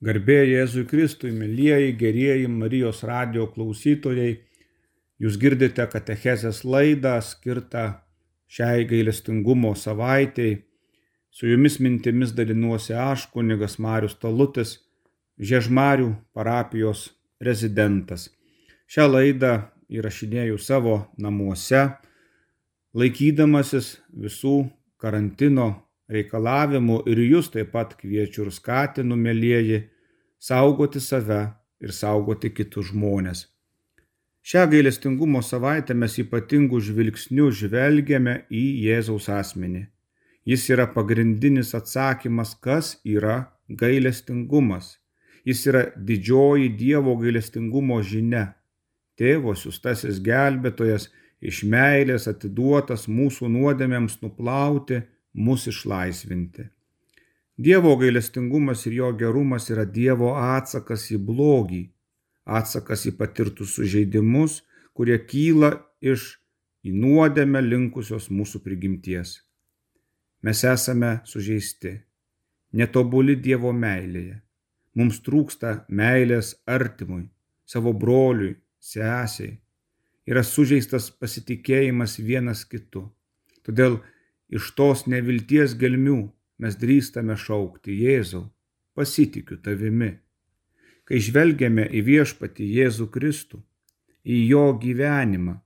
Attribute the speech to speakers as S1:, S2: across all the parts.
S1: Garbė Jėzui Kristui, mėlyjeji, gerieji Marijos radio klausytojai, jūs girdite katechezės laidą skirtą šiai gailestingumo savaitėjai. Su jumis mintimis dalinuosi aš, kunigas Marius Talutis, Žiežmarių parapijos rezidentas. Šią laidą įrašinėjau savo namuose, laikydamasis visų karantino reikalavimų ir jūs taip pat kviečiu ir skatinu, mėlyjeji, saugoti save ir saugoti kitus žmonės. Šią gailestingumo savaitę mes ypatingų žvilgsnių žvelgiame į Jėzaus asmenį. Jis yra pagrindinis atsakymas, kas yra gailestingumas. Jis yra didžioji Dievo gailestingumo žinia. Tėvo siustasis gelbėtojas iš meilės atiduotas mūsų nuodėmėms nuplauti mus išlaisvinti. Dievo gailestingumas ir jo gerumas yra Dievo atsakas į blogį, atsakas į patirtus sužeidimus, kurie kyla iš į nuodėmę linkusios mūsų prigimties. Mes esame sužeisti, netobuli Dievo meilėje. Mums trūksta meilės artimui, savo broliui, sesiai. Yra sužeistas pasitikėjimas vienas kitu. Todėl iš tos nevilties gelmių mes drįstame šaukti Jėzau, pasitikiu tavimi. Kai žvelgiame į viešpatį Jėzų Kristų, į jo gyvenimą,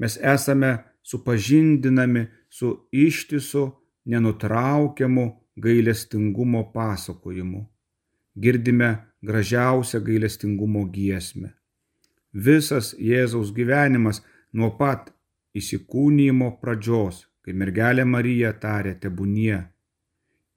S1: mes esame supažindinami su ištisu nenutraukiamu gailestingumo pasakojimu. Girdime gražiausią gailestingumo giesmę. Visas Jėzaus gyvenimas nuo pat įsikūnymo pradžios kai mergelė Marija tarė tebūnie,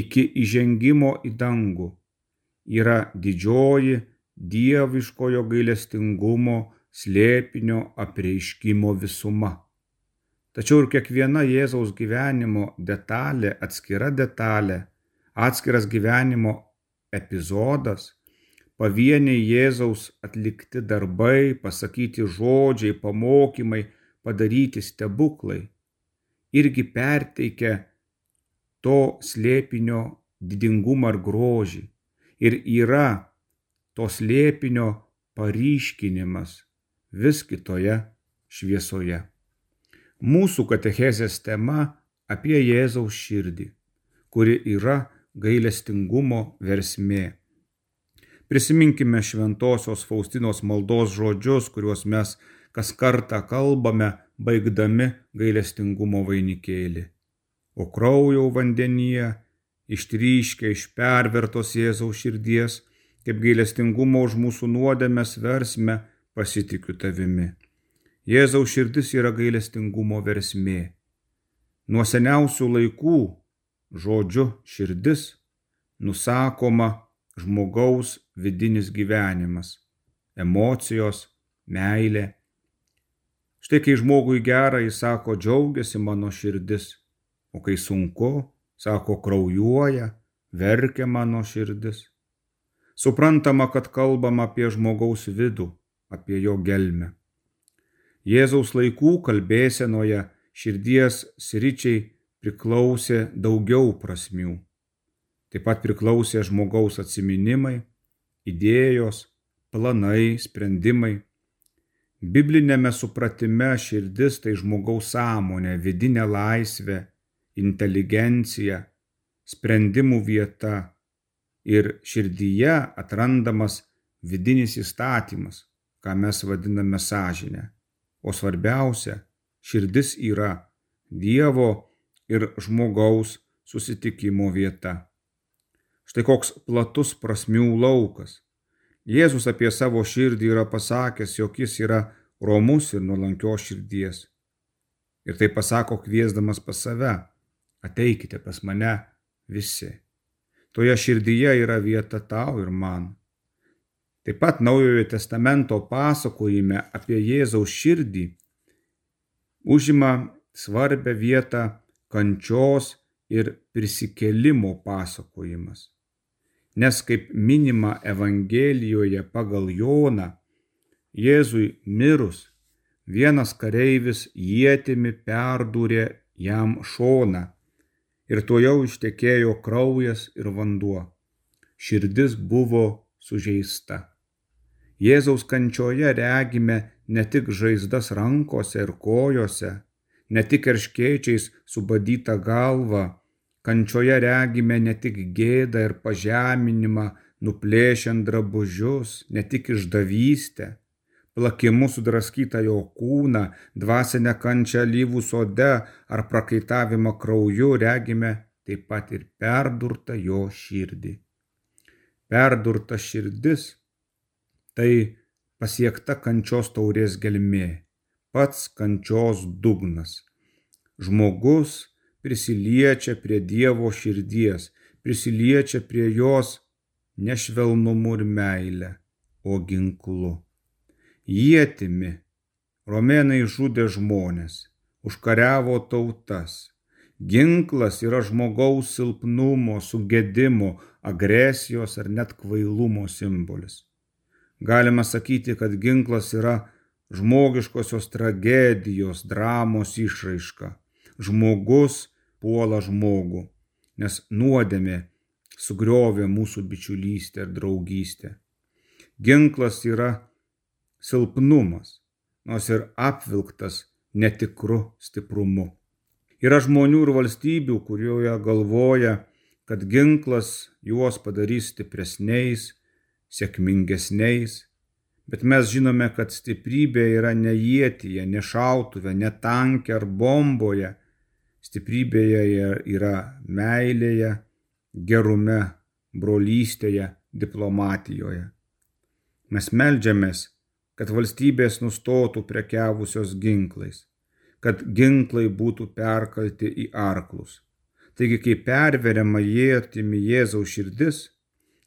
S1: iki įžengimo į dangų yra didžioji dieviškojo gailestingumo slėpinio apreiškimo visuma. Tačiau ir kiekviena Jėzaus gyvenimo detalė, atskira detalė, atskiras gyvenimo epizodas, pavieniai Jėzaus atlikti darbai, pasakyti žodžiai, pamokymai, padaryti stebuklai irgi perteikia to slėpinio didingumą ir grožį. Ir yra to slėpinio paryškinimas vis kitoje šviesoje. Mūsų katechezės tema apie Jėzaus širdį, kuri yra gailestingumo versmė. Prisiminkime šventosios Faustinos maldos žodžius, kuriuos mes kas kartą kalbame baigdami gailestingumo vainikėlį. O kraujo vandenyje ištryškia iš pervertos Jėzaus širdies, kaip gailestingumo už mūsų nuodėmės versme pasitikiu tavimi. Jėzaus širdis yra gailestingumo versmė. Nuo seniausių laikų žodžiu širdis nusakoma žmogaus vidinis gyvenimas, emocijos, meilė, Štai kai žmogui gera, jis sako, džiaugiasi mano širdis, o kai sunku, sako, kraujuoja, verkia mano širdis. Suprantama, kad kalbam apie žmogaus vidų, apie jo gelmę. Jėzaus laikų kalbėsenoje širdies sričiai priklausė daugiau prasmių. Taip pat priklausė žmogaus atsiminimai, idėjos, planai, sprendimai Biblinėme supratime širdis tai žmogaus sąmonė, vidinė laisvė, inteligencija, sprendimų vieta ir širdyje atrandamas vidinis įstatymas, ką mes vadiname sąžinę. O svarbiausia, širdis yra Dievo ir žmogaus susitikimo vieta. Štai koks platus prasmių laukas. Jėzus apie savo širdį yra pasakęs, jog jis yra romus ir nuolankios širdies. Ir tai pasako kviesdamas pas save, ateikite pas mane visi. Toje širdyje yra vieta tau ir man. Taip pat Naujojo testamento pasakojime apie Jėzaus širdį užima svarbę vietą kančios ir prisikelimo pasakojimas nes kaip minima Evangelijoje pagal Joną, Jėzui mirus, vienas kareivis jėtimi perdūrė jam šoną ir to jau ištekėjo kraujas ir vanduo. širdis buvo sužeista. Jėzaus kančioje regime ne tik žaizdas rankose ir kojose, ne tik erškėčiais subadytą galvą, kančioje regime ne tik gėdą ir pažeminimą, nuplėšiant drabužius, ne tik išdavystę, plakimu sudraskytą jo kūną, dvasinę kančią lyvų sode ar prakaitavimą krauju regime taip pat ir perdurtą jo širdį. Perdurta širdis - tai pasiekta kančios taurės gelmė, pats kančios dugnas. Žmogus prisiliečia prie Dievo širdies, prisiliečia prie jos nešvelnumu ir meile, o ginklu. Jėtimi romėnai žudė žmonės, užkariavo tautas. Ginklas yra žmogaus silpnumo, sugėdimo, agresijos ar net kvailumo simbolis. Galima sakyti, kad ginklas yra žmogiškosios tragedijos, dramos išraiška. Žmogus puola žmogų, nes nuodėmė sugriovė mūsų bičiulystę ir draugystę. Ginklas yra silpnumas, nors ir apvilktas netikru stiprumu. Yra žmonių ir valstybių, kurioje galvoja, kad ginklas juos padarys stipresniais, sėkmingesniais, bet mes žinome, kad stiprybė yra ne jėtyje, ne šautuve, ne tankė ar bomboje, stiprybėje yra meilėje, gerume, brolystėje, diplomatijoje. Mes melžiamės, kad valstybės nustotų prekiavusios ginklais, kad ginklai būtų perkalti į arklus. Taigi, kai perveriama jėtimi Jėzaus širdis,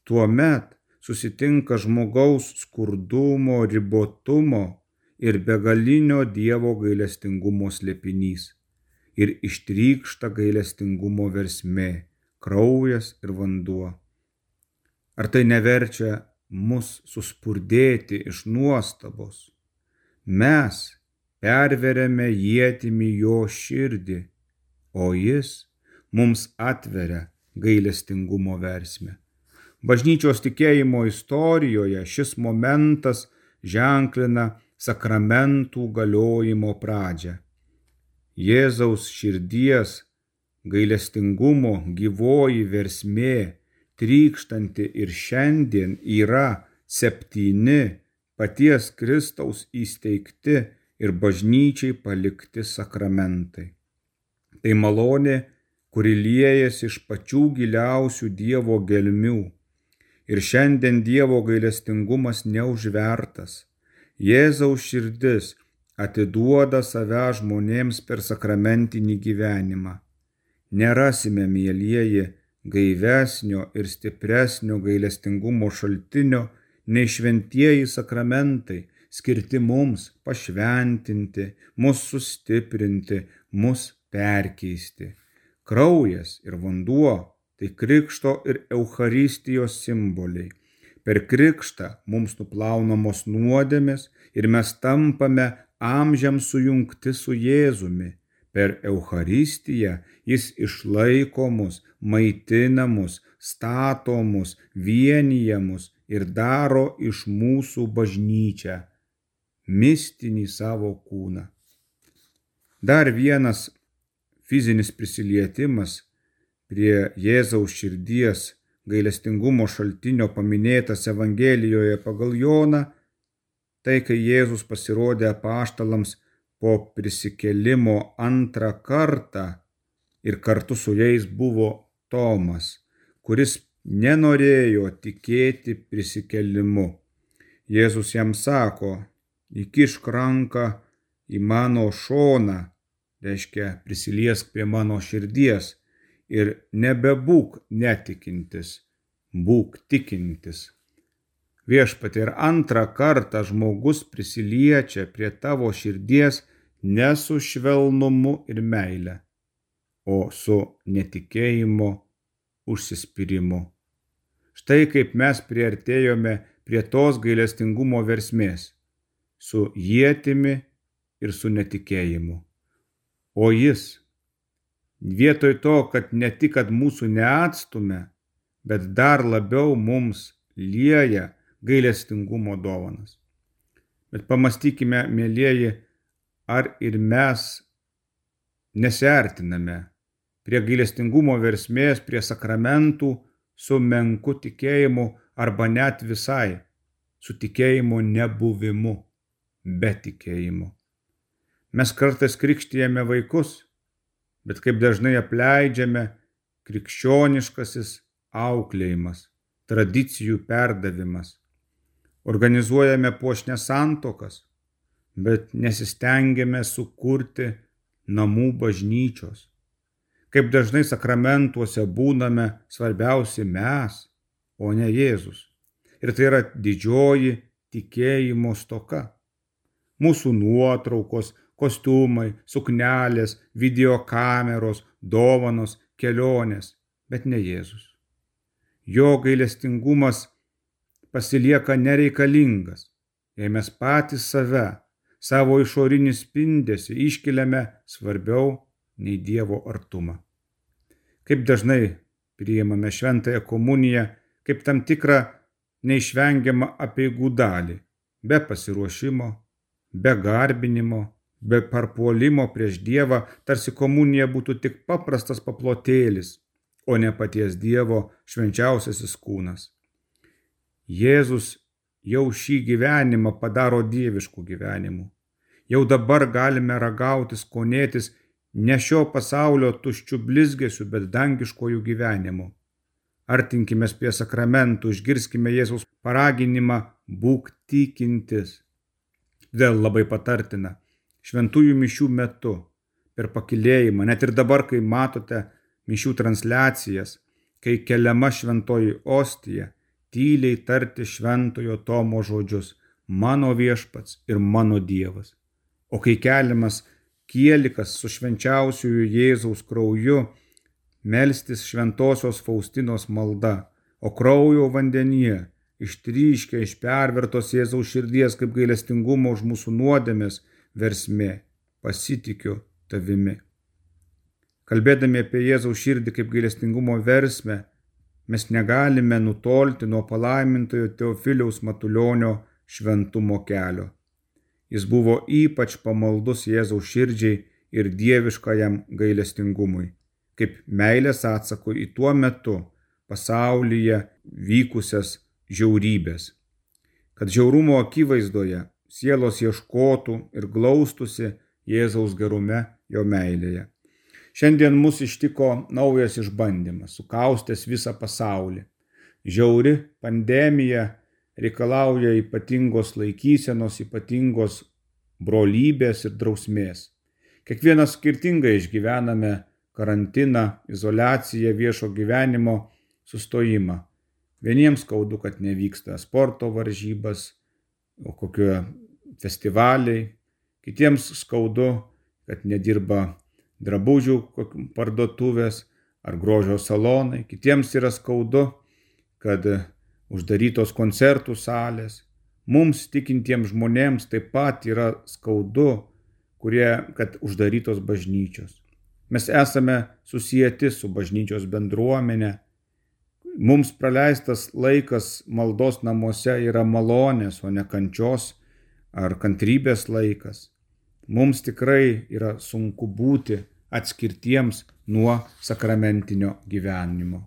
S1: tuo met susitinka žmogaus skurdumo, ribotumo ir begalinio Dievo gailestingumo slėpinys. Ir ištrykšta gailestingumo versmė - kraujas ir vanduo. Ar tai neverčia mus suspurdėti iš nuostabos. Mes perveriame jėtimi jo širdį, o jis mums atveria gailestingumo versmę. Bažnyčios tikėjimo istorijoje šis momentas ženklina sakramentų galiojimo pradžią. Jėzaus širdies gailestingumo gyvoji versmė trykštanti ir šiandien yra septyni paties Kristaus įsteigti ir bažnyčiai palikti sakramentai. Tai malonė, kuri liejasi iš pačių giliausių Dievo gelmių. Ir šiandien Dievo gailestingumas neužvertas. Jėzaus širdis atiduoda save žmonėms per sakramentinį gyvenimą. Nerasime, mėlyjeji, gaivesnio ir stipresnio gailestingumo šaltinio nei šventieji sakramentai, skirti mums pašventinti, mus sustiprinti, mus perkeisti. Kraujas ir vanduo tai krikšto ir Eucharistijos simboliai. Per krikštą mums nuplaunamos nuodėmės ir mes tampame amžiam sujungti su Jėzumi Per Eucharistiją jis išlaiko mus, maitina mus, stato mus, vienyje mus ir daro iš mūsų bažnyčią, mistinį savo kūną. Dar vienas fizinis prisilietimas prie Jėzaus širdies gailestingumo šaltinio paminėtas Evangelijoje pagal Joną, tai kai Jėzus pasirodė apaštalams po prisikėlimo antrą kartą ir kartu su jais buvo Tomas, kuris nenorėjo tikėti prisikėlimu. Jėzus jam sako, įkišk ranką į mano šoną, reiškia prisiliesk prie mano širdies ir nebebūk netikintis, būk tikintis. Viešpatė ir antrą kartą žmogus prisiliečia prie tavo širdies ne su švelnumu ir meile, o su netikėjimu, užsispyrimu. Štai kaip mes priartėjome prie tos gailestingumo versmės - su jėtimi ir su netikėjimu. O jis, vietoj to, kad ne tik, kad mūsų neatstume, bet dar labiau mums lieja gailestingumo dovanas. Bet pamastykime, mėlyjeji, ar ir mes nesiartiname prie gailestingumo versmės, prie sakramentų su menku tikėjimu arba net visai su tikėjimo nebuvimu, be tikėjimo. Mes kartais krikštijame vaikus, bet kaip dažnai apleidžiame krikščioniškasis auklėjimas, tradicijų perdavimas. Organizuojame puošnės santokas, bet nesistengiame sukurti namų bažnyčios. Kaip dažnai sakramentuose būname svarbiausi mes, o ne Jėzus. Ir tai yra didžioji tikėjimo stoka. Mūsų nuotraukos, kostiumai, suknelės, videokameros, dovanos, kelionės, bet ne Jėzus. Jo gailestingumas pasilieka nereikalingas, jei mes patys save, savo išorinį spindesį iškeliame svarbiau nei Dievo artumą. Kaip dažnai priimame šventąją komuniją kaip tam tikrą neišvengiamą apieigų dalį, be pasiruošimo, be garbinimo, be parpuolimo prieš Dievą, tarsi komunija būtų tik paprastas paplotėlis, o ne paties Dievo švenčiausiasis kūnas. Jėzus jau šį gyvenimą padaro dieviškų gyvenimų. Jau dabar galime ragauti, skonėtis ne šio pasaulio tuščių blizgesių, bet dangiškojų gyvenimų. Artinkime prie sakramentų, išgirskime Jėzaus paraginimą būk tikintis. Vėl labai patartina. Šventųjų mišių metu, per pakilėjimą, net ir dabar, kai matote mišių transliacijas, kai keliama šventoji ostija, tyliai tarti šventojo Tomo žodžius - mano viešpats ir mano Dievas. O kai keliamas kielikas su švenčiausiųjų Jėzaus krauju, melstis šventosios Faustinos malda, o kraujo vandenyje ištryškia iš pervertos Jėzaus širdies kaip gailestingumo už mūsų nuodėmės versmė - pasitikiu tavimi. Kalbėdami apie Jėzaus širdį kaip gailestingumo versmę, mes negalime nutolti nuo palaimintojo Teofiliaus Matulionio šventumo kelio. Jis buvo ypač pamaldus Jėzaus širdžiai ir dieviškajam gailestingumui, kaip meilės atsakui į tuo metu pasaulyje vykusias žiaurybės. Kad žiaurumo akivaizdoje sielos ieškotų ir glaustusi Jėzaus gerume jo meilėje. Šiandien mus ištiko naujas išbandymas, sukaustęs visą pasaulį. Žiauri pandemija reikalauja ypatingos laikysenos, ypatingos brolybės ir drausmės. Kiekvienas skirtingai išgyvename karantiną, izolaciją, viešo gyvenimo sustojimą. Vieniems skaudu, kad nevyksta sporto varžybas, o kokio festivaliai, kitiems skaudu, kad nedirba drabužių parduotuvės ar grožio salonai. Kitiems yra skaudu, kad uždarytos koncertų salės. Mums tikintiems žmonėms taip pat yra skaudu, kurie, kad uždarytos bažnyčios. Mes esame susijęti su bažnyčios bendruomenė. Mums praleistas laikas maldos namuose yra malonės, o ne kančios ar kantrybės laikas. Mums tikrai yra sunku būti atskirtiems nuo sakramentinio gyvenimo.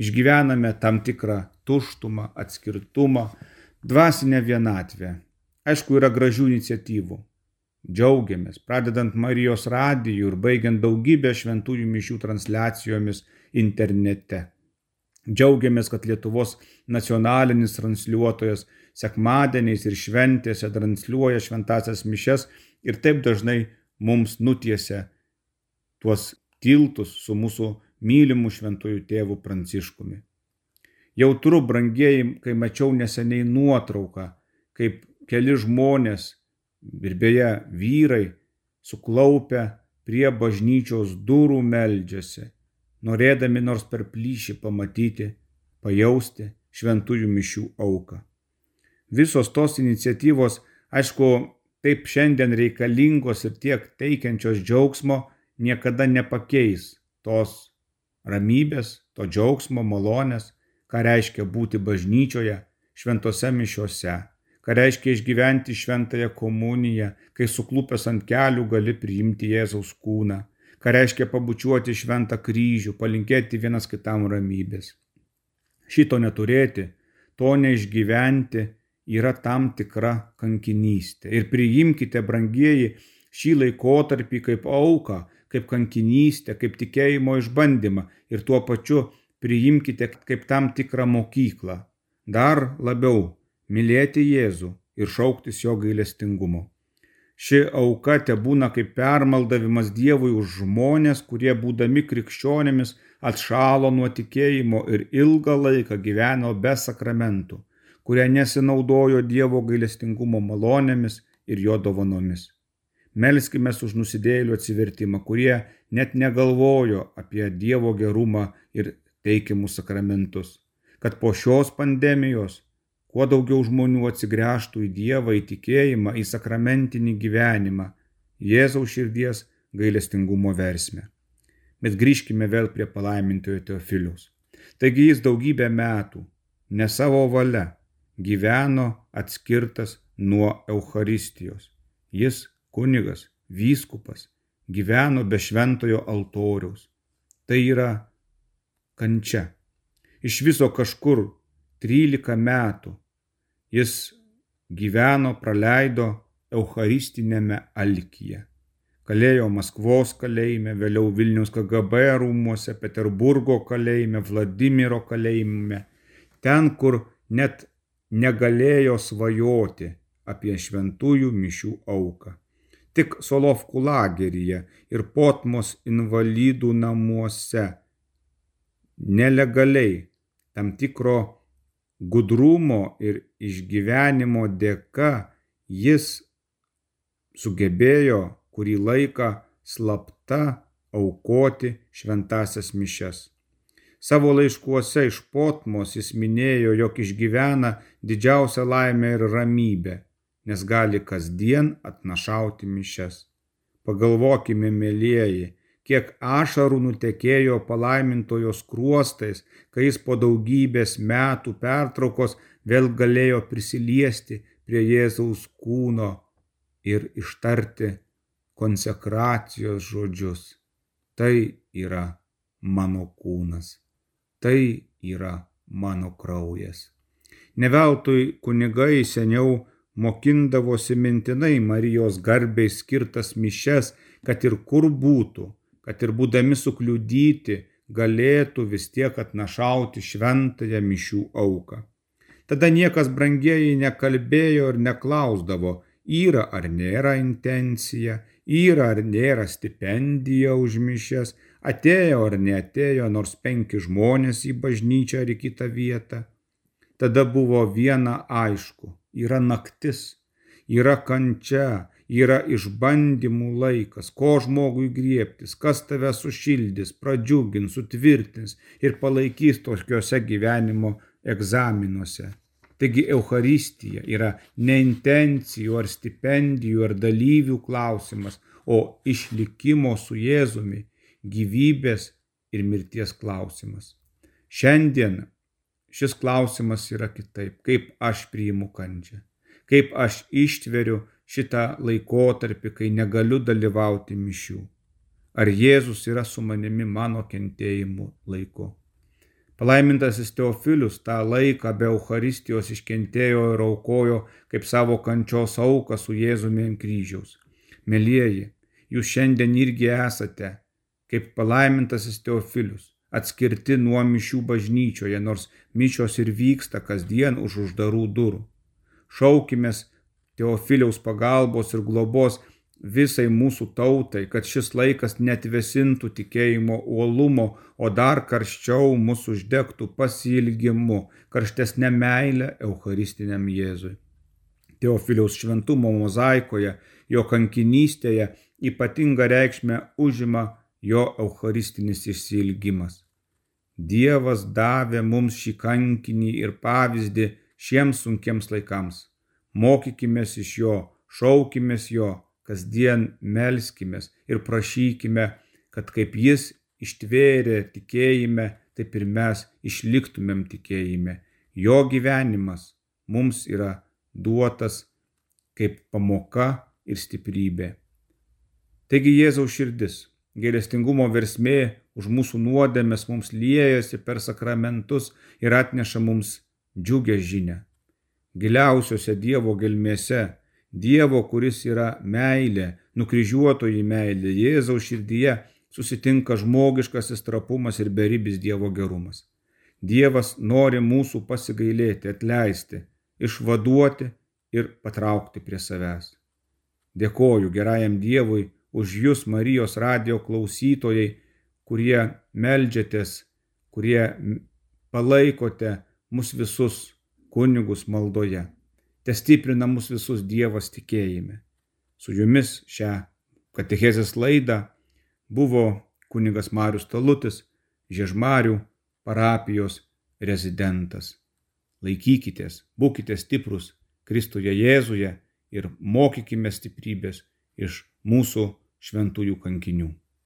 S1: Išgyvename tam tikrą tuštumą, atskirtumą, dvasinę vienatvę. Aišku, yra gražių iniciatyvų. Džiaugiamės, pradedant Marijos radijų ir baigiant daugybę šventųjų mišių transliacijomis internete. Džiaugiamės, kad Lietuvos nacionalinis transliuotojas sekmadieniais ir šventėse transliuoja šventasias mišes ir taip dažnai mums nutiesia tuos tiltus su mūsų mylimu šventųjų tėvu Pranciškumi. Jautru, brangieji, kai mačiau neseniai nuotrauką, kaip keli žmonės ir beje vyrai suklaupę prie bažnyčios durų meldžiasi, norėdami nors per plyšį pamatyti, pajausti šventųjų mišių auką. Visos tos iniciatyvos, aišku, taip šiandien reikalingos ir tiek teikiančios džiaugsmo, niekada nepakeis tos ramybės, to džiaugsmo, malonės, ką reiškia būti bažnyčioje, šventose mišiuose, ką reiškia išgyventi šventąją komuniją, kai suklupęs ant kelių gali priimti Jėzaus kūną, ką reiškia pabučiuoti šventą kryžių, palinkėti vienas kitam ramybės. Šito neturėti, to neišgyventi yra tam tikra kankinystė. Ir priimkite, brangieji, šį laikotarpį kaip auką, kaip kankinystę, kaip tikėjimo išbandymą ir tuo pačiu priimkite kaip tam tikrą mokyklą. Dar labiau mylėti Jėzų ir šauktis jo gailestingumo. Ši auka te būna kaip permaldavimas Dievui už žmonės, kurie būdami krikščionėmis atšalo nuo tikėjimo ir ilgą laiką gyveno be sakramentų, kurie nesinaudojo Dievo gailestingumo malonėmis ir jo dovanomis. Melskime už nusidėlių atsivertimą, kurie net negalvojo apie Dievo gerumą ir teikiamus sakramentus. Kad po šios pandemijos kuo daugiau žmonių atsigręžtų į Dievą, į tikėjimą, į sakramentinį gyvenimą, Jėzaus širdies gailestingumo versmę. Bet grįžkime vėl prie palaimintojo Teofilius. Taigi jis daugybę metų, ne savo valia, gyveno atskirtas nuo Eucharistijos. Jis kunigas, vyskupas, gyveno be šventojo altoriaus. Tai yra kančia. Iš viso kažkur 13 metų jis gyveno, praleido Eucharistinėme alkyje. Kalėjo Maskvos kalėjime, vėliau Vilnius KGB rūmuose, Peterburgo kalėjime, Vladimiro kalėjime, ten, kur net negalėjo svajoti apie šventųjų mišių auką tik Solovkų lageryje ir Potmos invalidų namuose. Nelegaliai tam tikro gudrumo ir išgyvenimo dėka jis sugebėjo kurį laiką slapta aukoti šventasias mišes. Savo laiškuose iš Potmos jis minėjo, jog išgyvena didžiausią laimę ir ramybę nes gali kasdien atnašauti mišes. Pagalvokime, mėlyjeji, kiek ašarų nutekėjo palaimintojos kruostais, kai jis po daugybės metų pertraukos vėl galėjo prisiliesti prie Jėzaus kūno ir ištarti konsekracijos žodžius. Tai yra mano kūnas, tai yra mano kraujas. Neveltui kunigai seniau mokindavosi mintinai Marijos garbiai skirtas mišes, kad ir kur būtų, kad ir būdami sukliudyti, galėtų vis tiek atnašauti šventąją mišių auką. Tada niekas brangieji nekalbėjo ir neklausdavo, yra ar nėra intencija, yra ar nėra stipendija už mišes, atėjo ar neatėjo nors penki žmonės į bažnyčią ar į kitą vietą. Tada buvo viena aišku yra naktis, yra kančia, yra išbandymų laikas, ko žmogui griebtis, kas tave sušildys, pradžiugins, sutvirtins ir palaikys tokiuose gyvenimo egzaminuose. Taigi Euharistija yra ne intencijų ar stipendijų ar dalyvių klausimas, o išlikimo su Jėzumi, gyvybės ir mirties klausimas. Šiandien šis klausimas yra kitaip. Kaip aš priimu kančią? Kaip aš ištveriu šitą laikotarpį, kai negaliu dalyvauti mišių? Ar Jėzus yra su manimi mano kentėjimu laiku? Palaimintasis Teofilius tą laiką be Euharistijos iškentėjo ir aukojo kaip savo kančios auką su Jėzumi ant kryžiaus. Mėlyjeji, jūs šiandien irgi esate kaip palaimintasis Teofilius atskirti nuo mišių bažnyčioje, nors mišios ir vyksta kasdien už uždarų durų. Šaukimės Teofiliaus pagalbos ir globos visai mūsų tautai, kad šis laikas netvesintų tikėjimo uolumo, o dar karščiau mūsų uždegtų pasilgimu, karštesnė meilė Eucharistiniam Jėzui. Teofiliaus šventumo mozaikoje, jo kankinystėje ypatinga reikšmė užima jo eucharistinis išsilgimas. Dievas davė mums šį kankinį ir pavyzdį šiems sunkiems laikams. Mokykimės iš jo, šaukimės jo, kasdien melskimės ir prašykime, kad kaip jis ištvėrė tikėjime taip ir mes išliktumėm tikėjime. Jo gyvenimas mums yra duotas kaip pamoka ir stiprybė. Taigi Jėzaus širdis, gailestingumo versmė už mūsų nuodėmės mums liejasi per sakramentus ir atneša mums džiugę žinę. Giliausiose Dievo gelmėse, Dievo, kuris yra meilė, nukryžiuotoji meilė, Jėzaus širdyje susitinka žmogiškasis trapumas ir beribis Dievo gerumas. Dievas nori mūsų pasigailėti, atleisti, išvaduoti ir patraukti prie savęs. Dėkoju gerajam Dievui už Jūs, Marijos radio klausytojai, kurie melžiatės, kurie palaikote mus visus kunigus maldoje. Te stiprina mus visus Dievas tikėjime. Su Jumis šią katechezės laidą buvo kunigas Marius Talutis, Žiežmarių parapijos rezidentas. Laikykitės, būkite stiprus Kristuje Jėzuje ir mokykime stiprybės iš mūsų šventųjų kankinių.